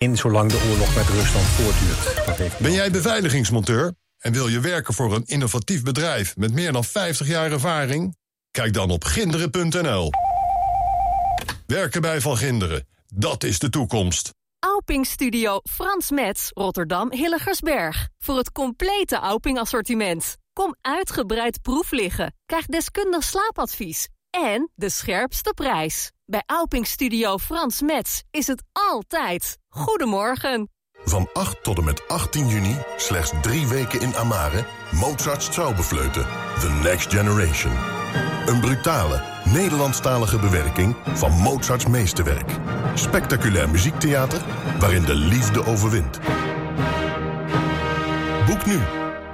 in zolang de oorlog met Rusland voortduurt. Dat heeft Ben jij beveiligingsmonteur en wil je werken voor een innovatief bedrijf met meer dan 50 jaar ervaring? Kijk dan op ginderen.nl. Werken bij Van Ginderen, dat is de toekomst. Auping Studio Frans Metz, Rotterdam Hilligersberg. Voor het complete Auping assortiment. Kom uitgebreid proef liggen. Krijg deskundig slaapadvies. En de scherpste prijs. Bij Auping Studio Frans Metz is het altijd. Goedemorgen. Van 8 tot en met 18 juni, slechts drie weken in Amare... Mozart's Traubefleuten, The Next Generation. Een brutale, Nederlandstalige bewerking van Mozarts meesterwerk. Spectaculair muziektheater waarin de liefde overwint. Boek nu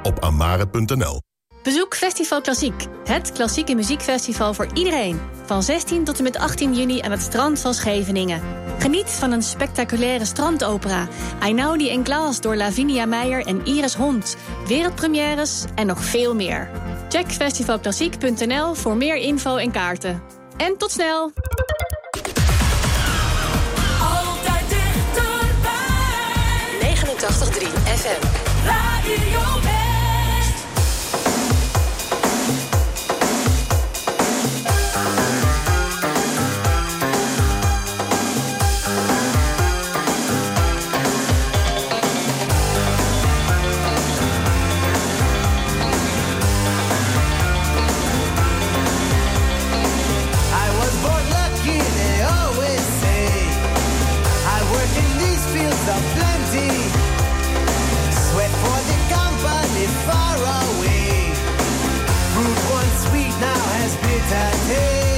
op amare.nl. Bezoek Festival Klassiek, het klassieke muziekfestival voor iedereen. Van 16 tot en met 18 juni aan het strand van Scheveningen. Geniet van een spectaculaire strandopera. Einaudi en Klaas door Lavinia Meijer en Iris Hond. Wereldpremières en nog veel meer. Check festivalklassiek.nl voor meer info en kaarten. En tot snel! Altijd dichterbij. 89.3 FM. Radio espítate.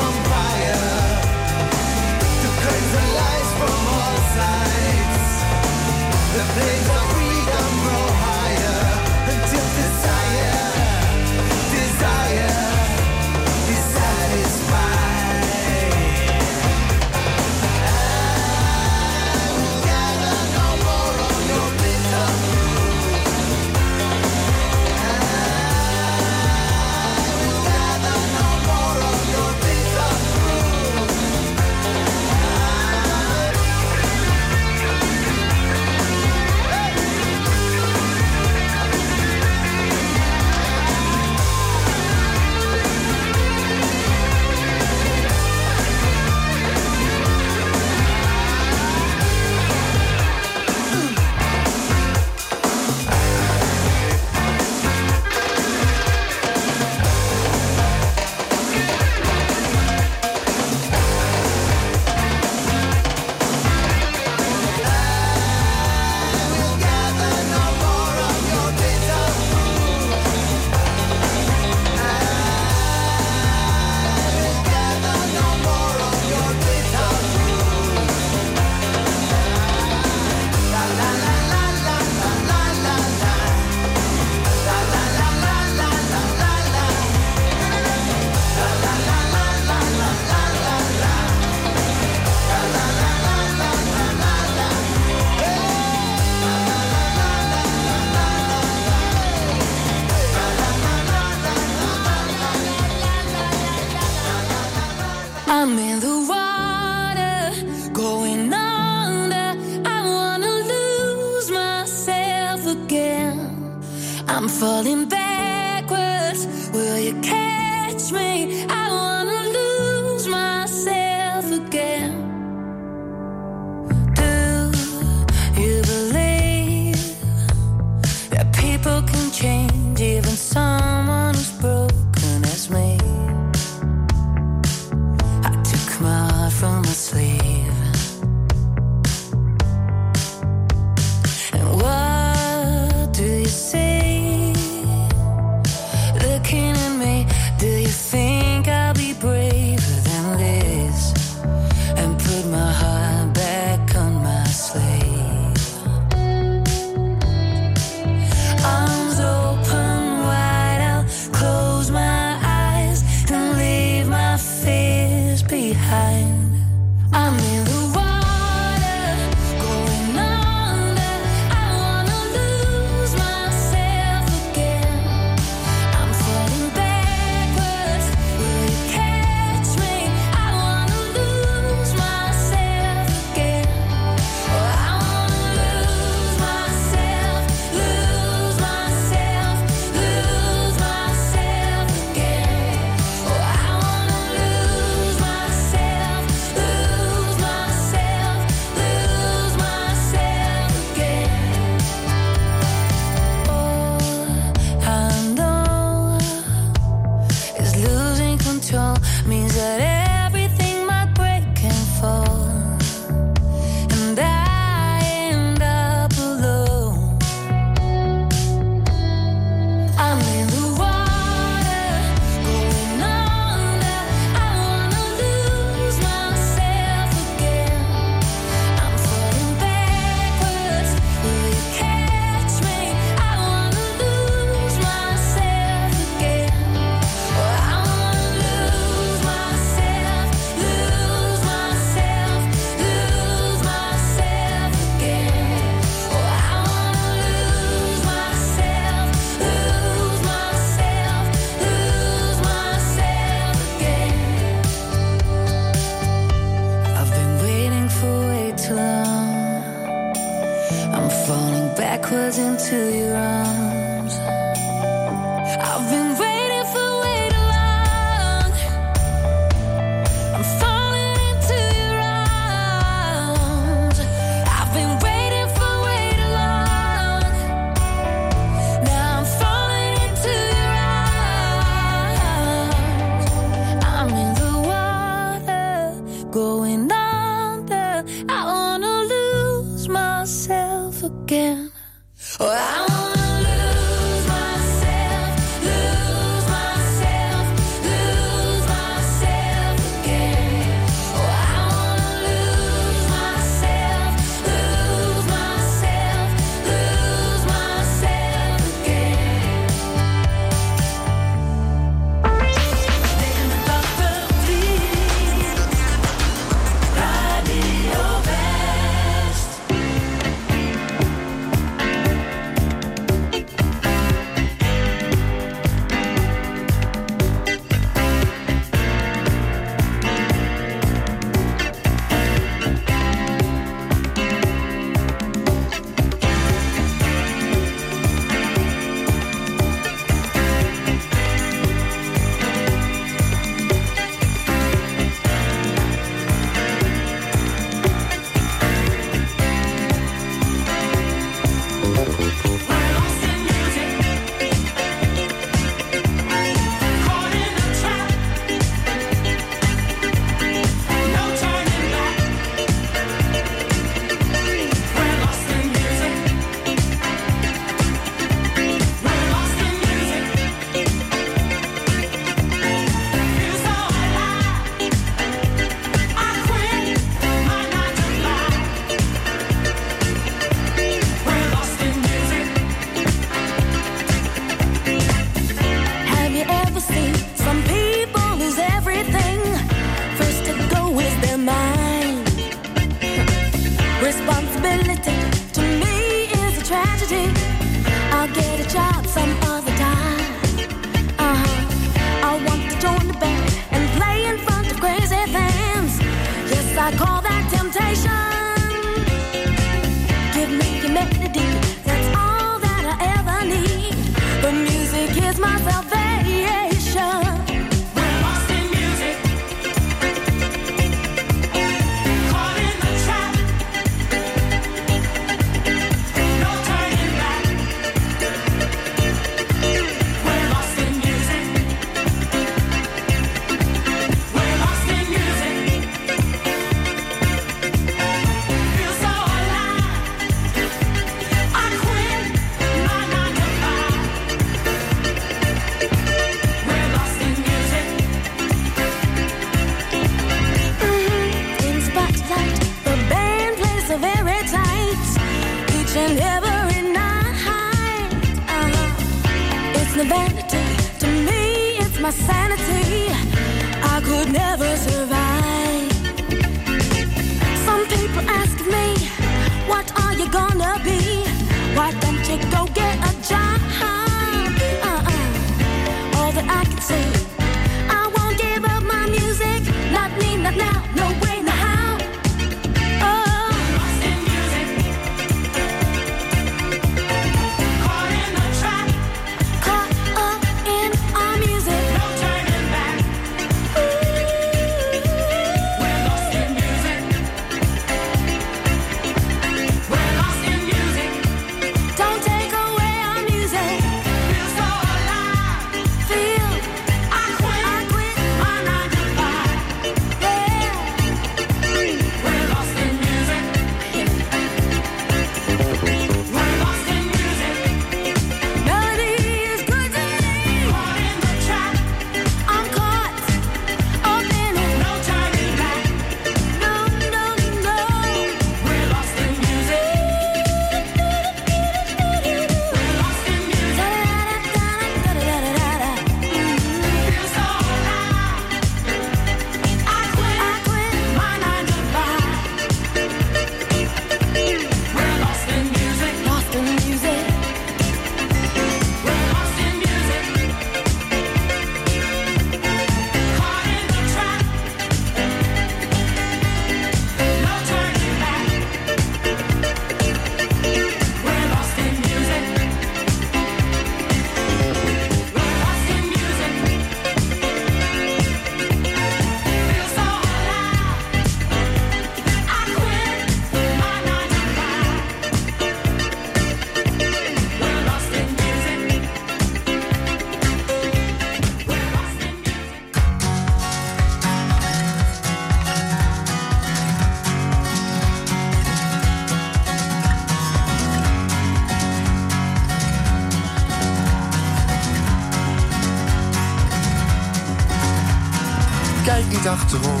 Niet achterom.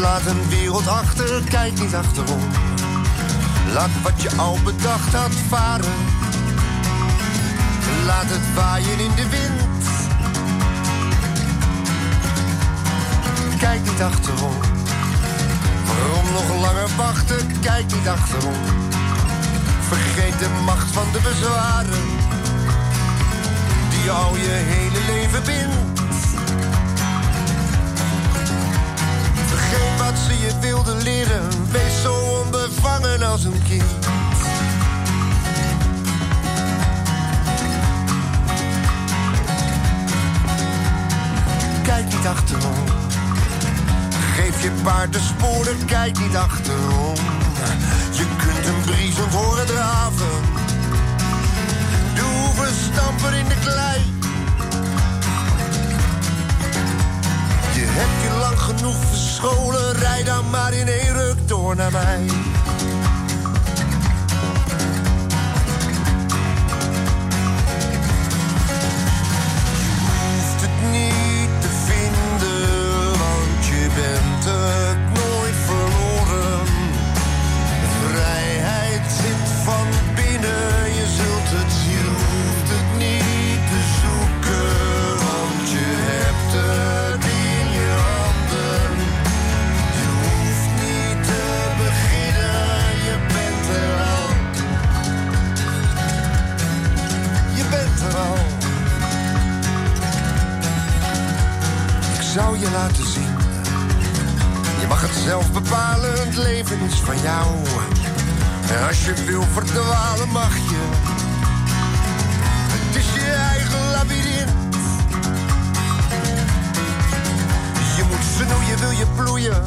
Laat een wereld achter, kijk niet achterom. Laat wat je al bedacht had varen. Laat het waaien in de wind. Kijk niet achterom. Waarom nog langer wachten? Kijk niet achterom. Vergeet de macht van de bezwaren. Die al je hele leven bindt. Wilden leren. Wees zo onbevangen als een kind. Kijk niet achterom. Geef je paard de sporen, kijk niet achterom. Je kunt een briezen horen draven. De hoeven stampen in de klei. Je hebt je lang genoeg verscholen, rijd dan maar in één ruk door naar mij. Je mag het zelf bepalen, het leven is van jou. En als je wil verdwalen, mag je. Het is je eigen labyrint. Je moet snoeien, wil je bloeien.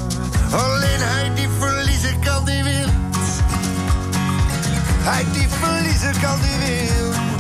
Alleen hij die verliezen kan, die wint. Hij die verliezen kan, die wint.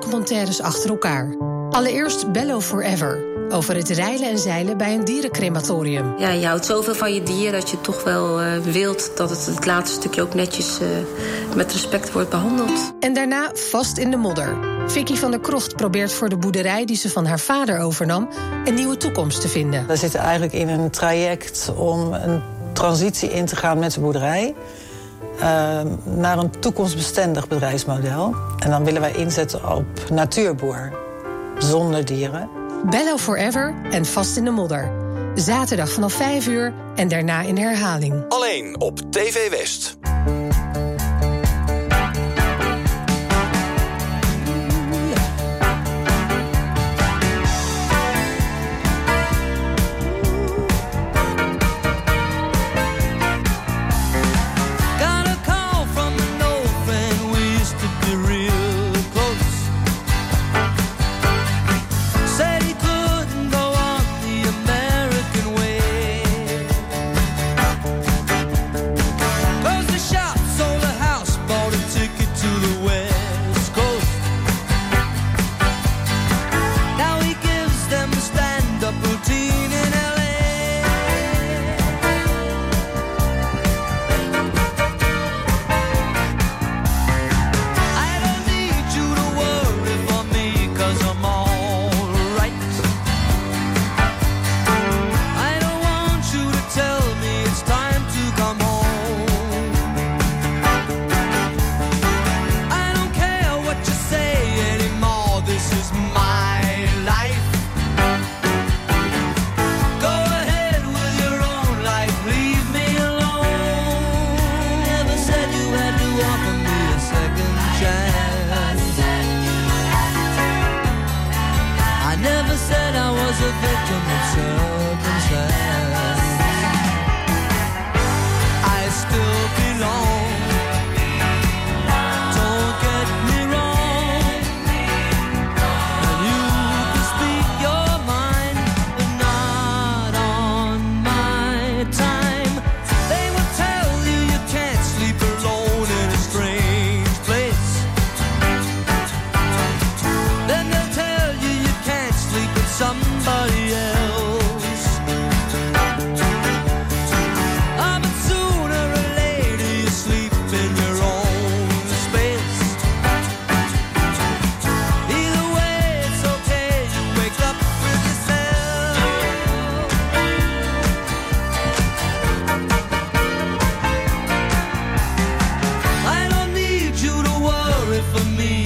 Documentaires achter elkaar. Allereerst Bello Forever, over het reilen en zeilen bij een dierencrematorium. Ja, je houdt zoveel van je dier dat je toch wel eh, wilt dat het het laatste stukje ook netjes eh, met respect wordt behandeld. En daarna Vast in de modder. Vicky van der Krocht probeert voor de boerderij die ze van haar vader overnam... een nieuwe toekomst te vinden. We zitten eigenlijk in een traject om een transitie in te gaan met de boerderij... eh, naar een toekomstbestendig bedrijfsmodel. En dan willen wij inzetten op natuurboer, zonder dieren. Bello Forever en Vast in de modder. Zaterdag vanaf 5 uur en daarna in herhaling. Alleen op TV West.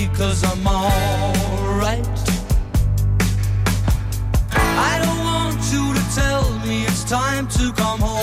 For me, cause I'm alright. I don't want you to tell me it's time to come home.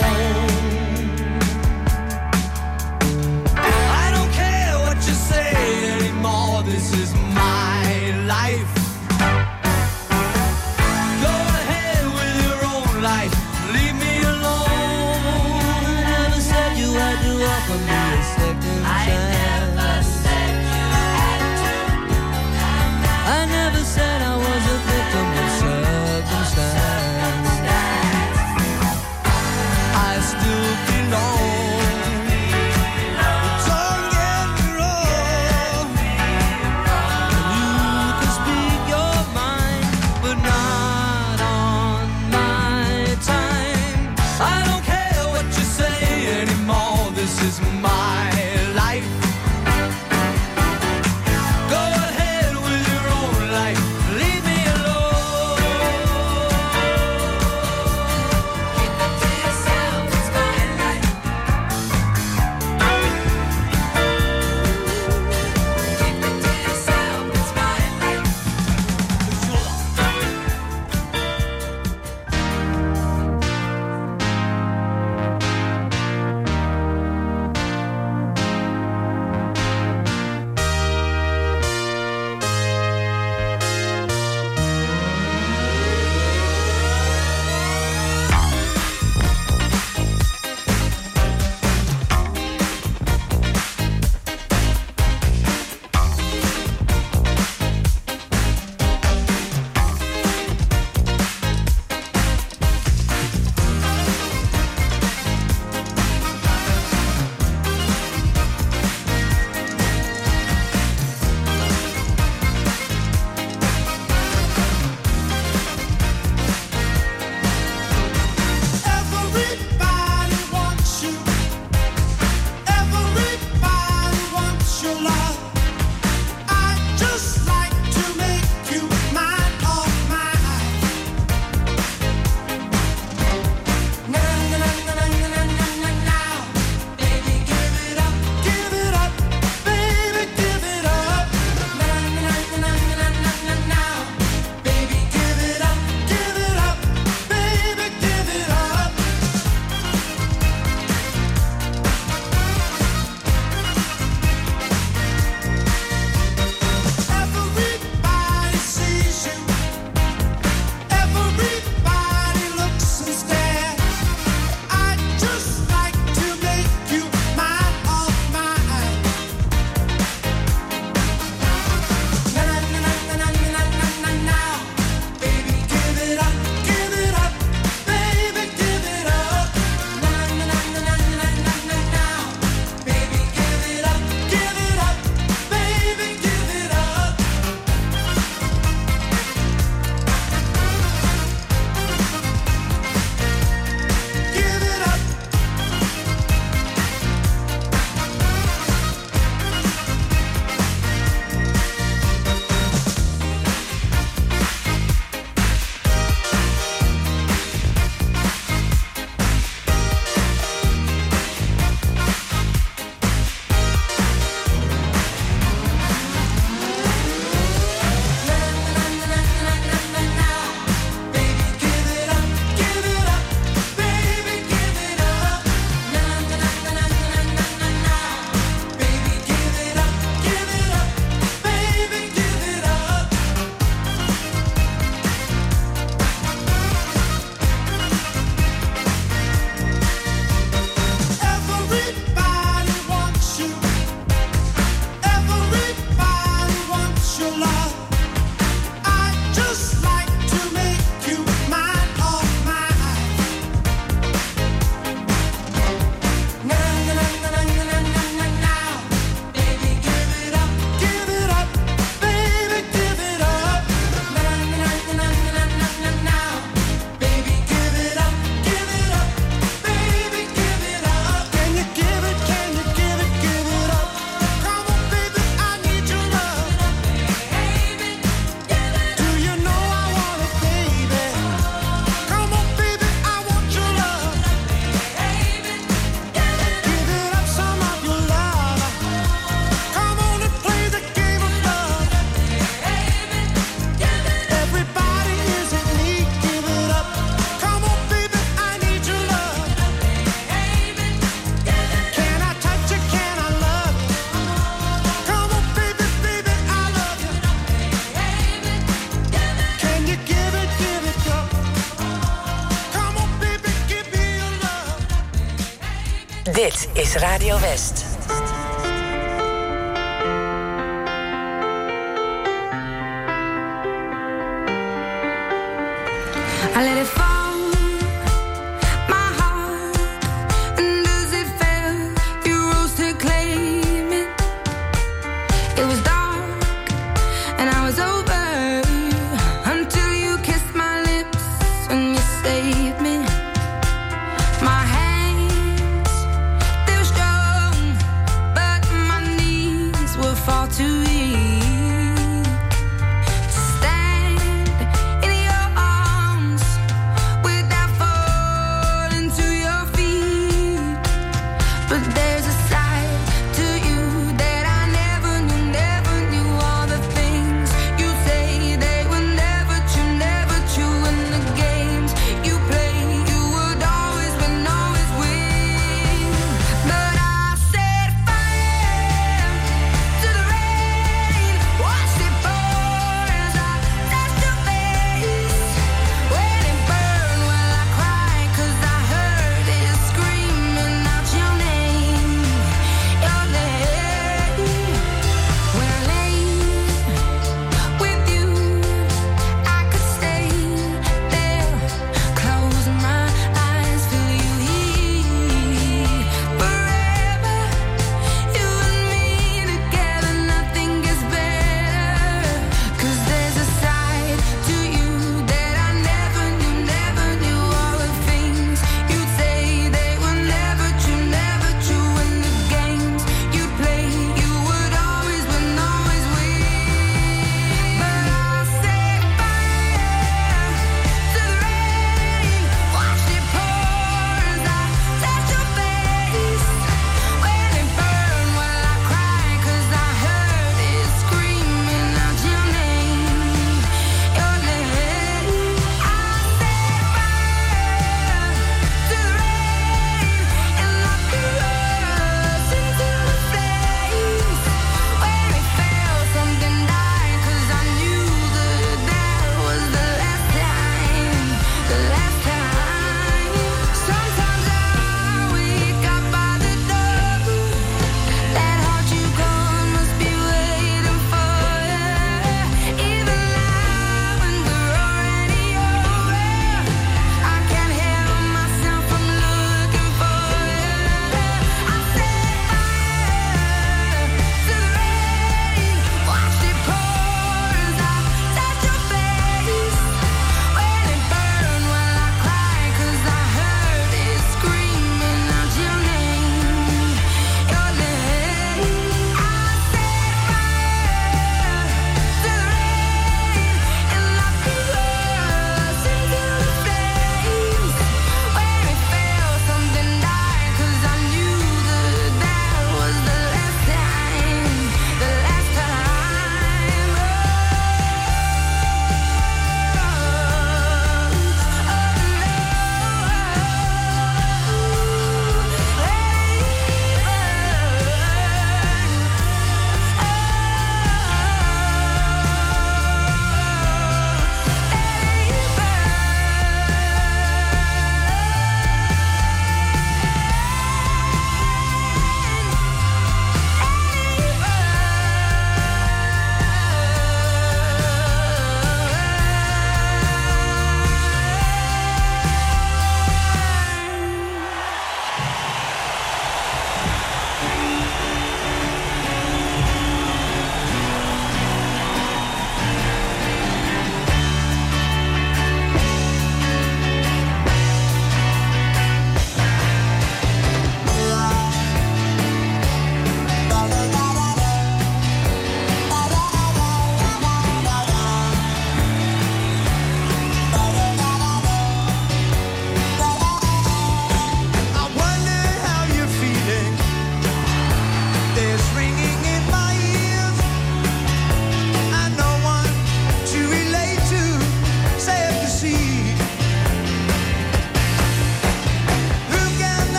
Is Radio West.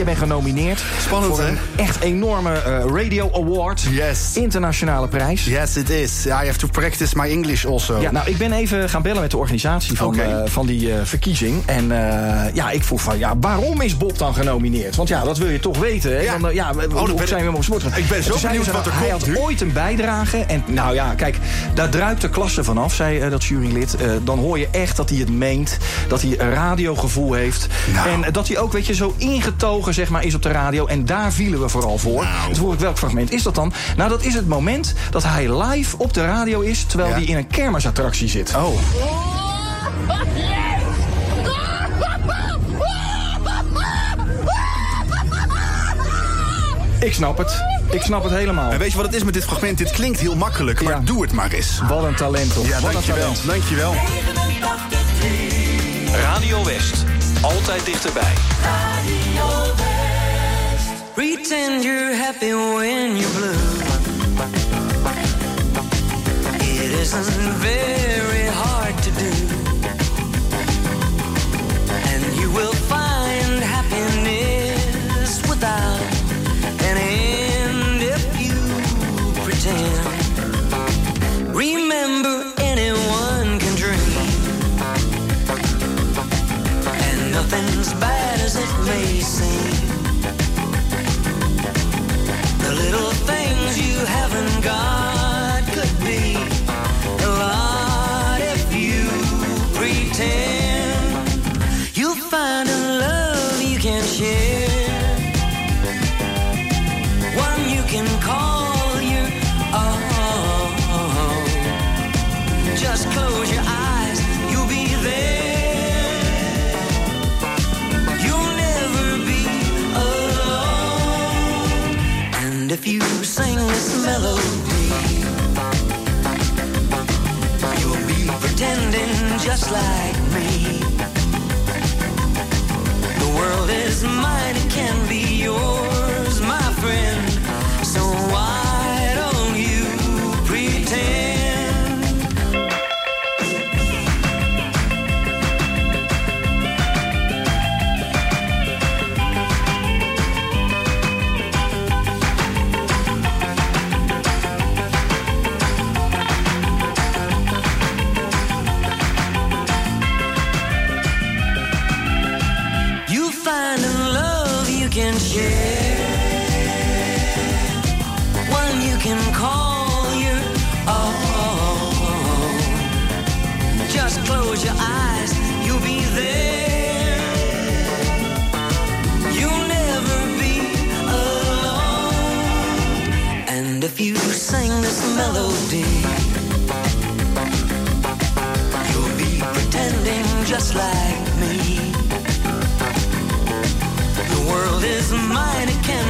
Je bent genomineerd Spannend, voor hè? echt enorme eh, Radio Award. Yes. Internationale prijs. Yes, it is. I have to practice my English also. Ja, nou, ik ben even gaan bellen met de organisatie van, eh, van die eh, verkiezing. En ja, ik vroeg van, ja, waarom is Bob dan genomineerd? Want ja, dat wil je toch weten, hè? Ja. Dan, ja, we- ben zijn we op sport? Ik ben En zo benieuwd wat er Hij komt had nu. ooit een bijdrage. En nou ja, kijk, daar druipt de klasse vanaf, zei dat jurylid. Dan hoor je echt dat hij het meent. Dat hij een radiogevoel heeft. Nou. En dat hij ook, weet je, zo ingetogen zeg maar, is op de radio. En daar vielen we vooral voor. Nou. Toen vroeg ik, welk fragment is dat dan? Nou, dat is het moment dat hij live op de radio is... terwijl Ja. hij in een kermisattractie zit. Oh. Ik snap het. Ik snap het helemaal. En weet je wat het is met dit fragment? Dit klinkt heel makkelijk, maar Ja. doe het maar eens. Wat een talent, toch? Ja, Wat dankjewel. talent. Dankjewel. Radio West. Altijd dichterbij. Pretend you're happy when you're blue. It isn't very like me. The world is mine, it can be yours, melody, you'll be pretending just like me. The world is mine, it can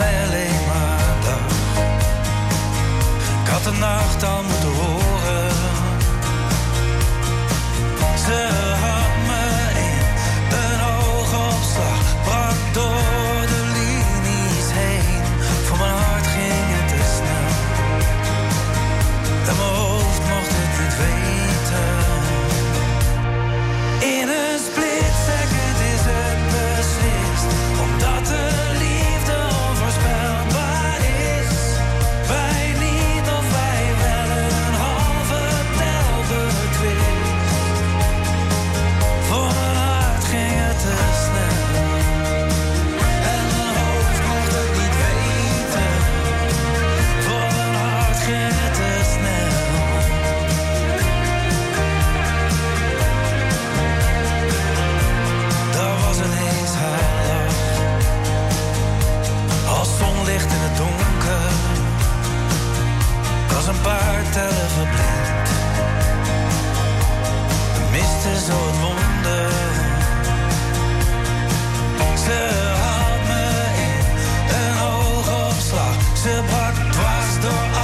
zij alleen maar dacht. Ik had de nacht al moeten horen. Ze the was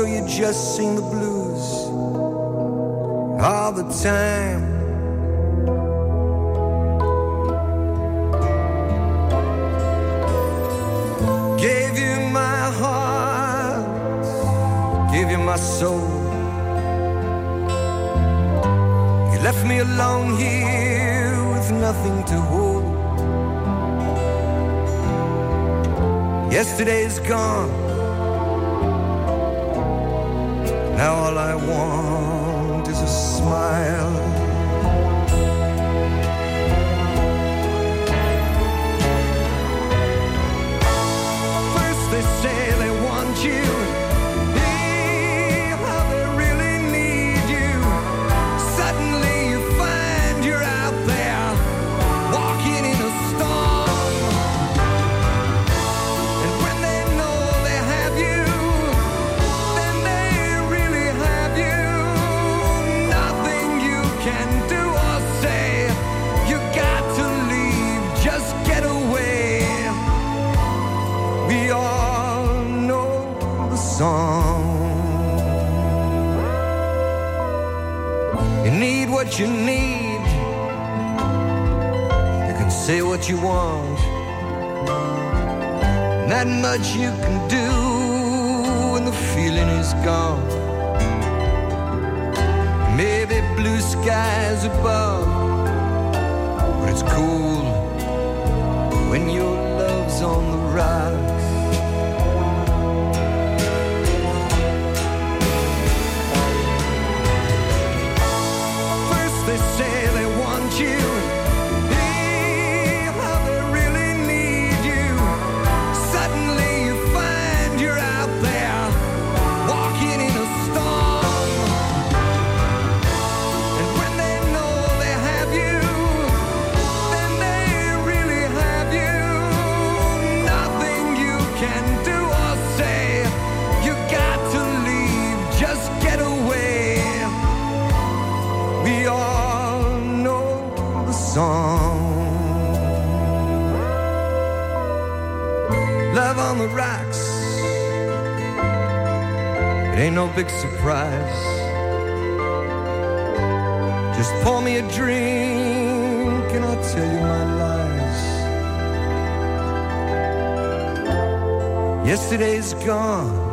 so you just sing the blues all the time. Gave you my heart, gave you my soul. You left me alone here with nothing to hold. Yesterday's gone. Now all I want is a smile. Say what you want. Not much you can do when the feeling is gone. Maybe blue skies above, but it's cool when your love's on the rise. Friday's gone.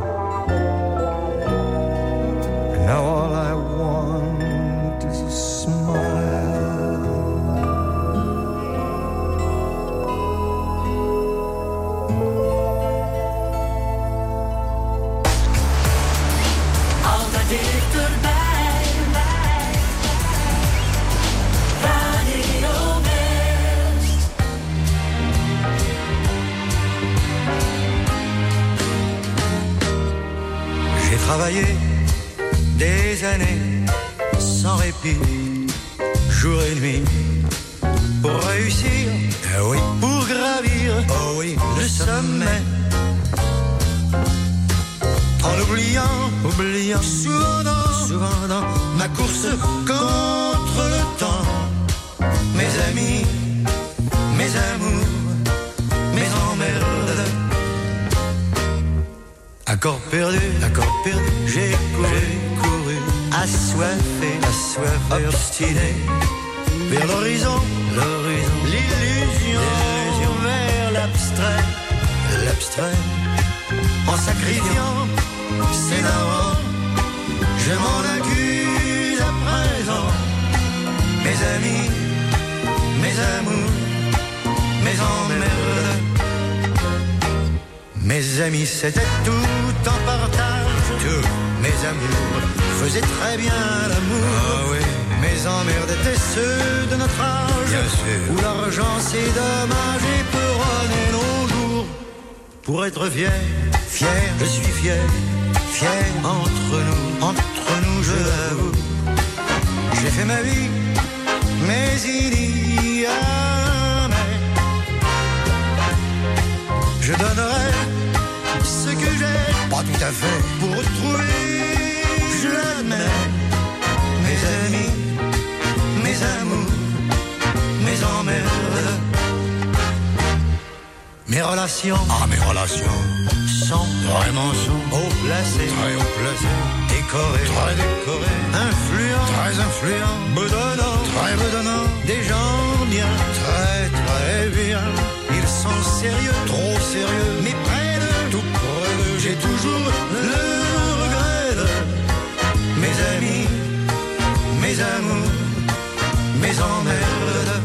Perdu, accord perdu, j'ai couru, couru, assoiffé, assoiffé, obstiné, vers l'horizon, l'horizon, l'illusion, l'illusion, vers l'abstrait, l'abstrait, en sacrifiant, c'est marrant, je m'en accuse à présent, mes amis, mes amours, mes emmerdes. Mes amis, c'était tout en partage. Tout. Mes amours faisaient très bien l'amour. Mes emmerdes étaient ceux de notre âge. Où l'argent, c'est dommage et peut nos jours. Pour être fier, fier, je suis fier. Fier entre nous, entre nous, je l'avoue. J'ai fait ma vie, mais il y a mais. Je donnerai ce que j'ai, pas tout à fait, pour retrouver, je l'admets, mes amis, mes amours, mes emmerdes, mes relations, ah mes relations, sont vraiment sont haut placées, très haut placées, décorées, très décorées, influents, très influents, bedonnants, très bedonnants, des gens bien, très très bien, ils sont sérieux, trop sérieux, mais le regret de mes amis, mes amours, mes emmerdes.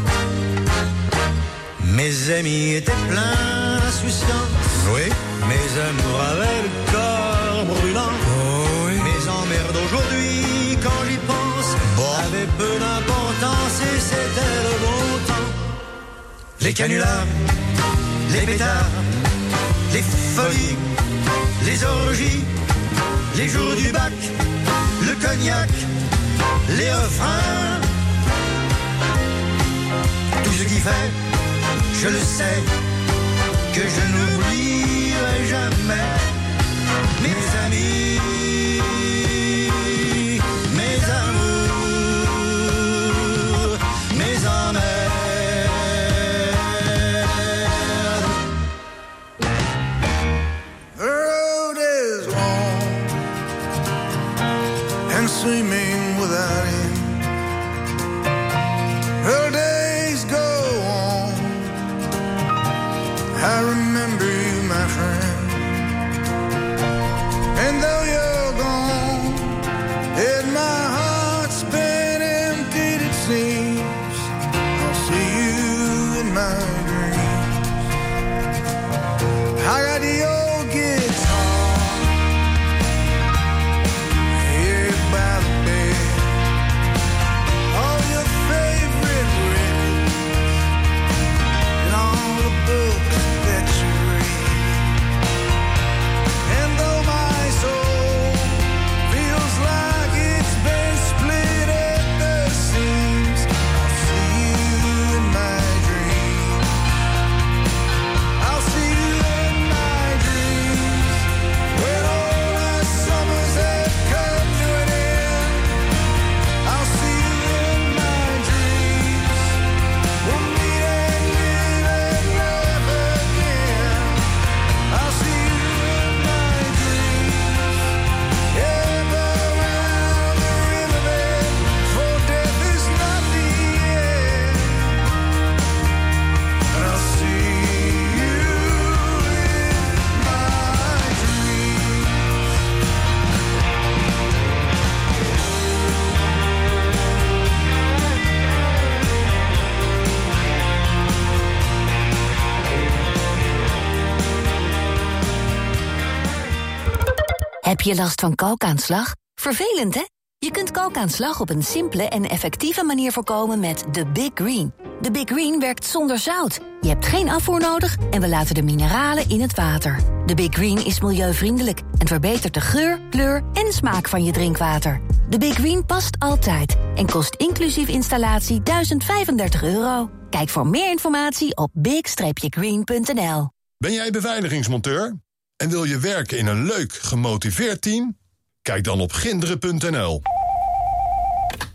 Mes amis étaient pleins d'insouciance. Oui. Mes amours avaient le corps brûlant. Mes emmerdes aujourd'hui, quand j'y pense, avaient peu d'importance et c'était le bon temps. Les canulars, les pétards, les folies, les orgies, les jours du bac, le cognac, les refrains. Tout ce qui fait, je le sais, que je n'oublierai jamais mes amis, je last van kalkaanslag? Vervelend, hè? Je kunt kalkaanslag op een simpele en effectieve manier voorkomen met de Big Green. De Big Green werkt zonder zout. Je hebt geen afvoer nodig en we laten de mineralen in het water. De Big Green is milieuvriendelijk en verbetert de geur, kleur en smaak van je drinkwater. De Big Green past altijd en kost inclusief installatie 1035 euro. Kijk voor meer informatie op big-green.nl. Ben jij beveiligingsmonteur? En wil je werken in een leuk, gemotiveerd team? Kijk dan op ginderen.nl.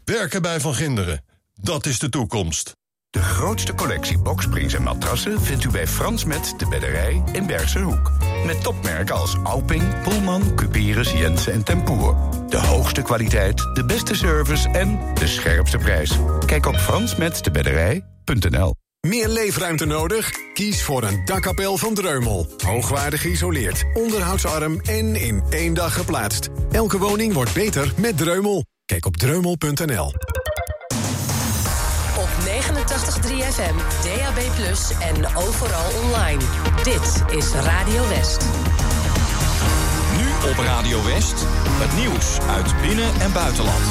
Werken bij Van Ginderen, dat is de toekomst. De grootste collectie boksprings en matrassen vindt u bij Frans Met de Bedderij in Bergse Hoek. Met topmerken als Alping, Pullman, Cuperus, Jensen en Tempoer. De hoogste kwaliteit, de beste service en de scherpste prijs. Kijk op fransmetdebedderij.nl. Meer leefruimte nodig? Kies voor een dakkapel van Dreumel. Hoogwaardig geïsoleerd, onderhoudsarm en in één dag geplaatst. Elke woning wordt beter met Dreumel. Kijk op dreumel.nl. Op 89.3 FM, DAB+, en overal online. Dit is Radio West. Nu op Radio West, het nieuws uit binnen- en buitenland.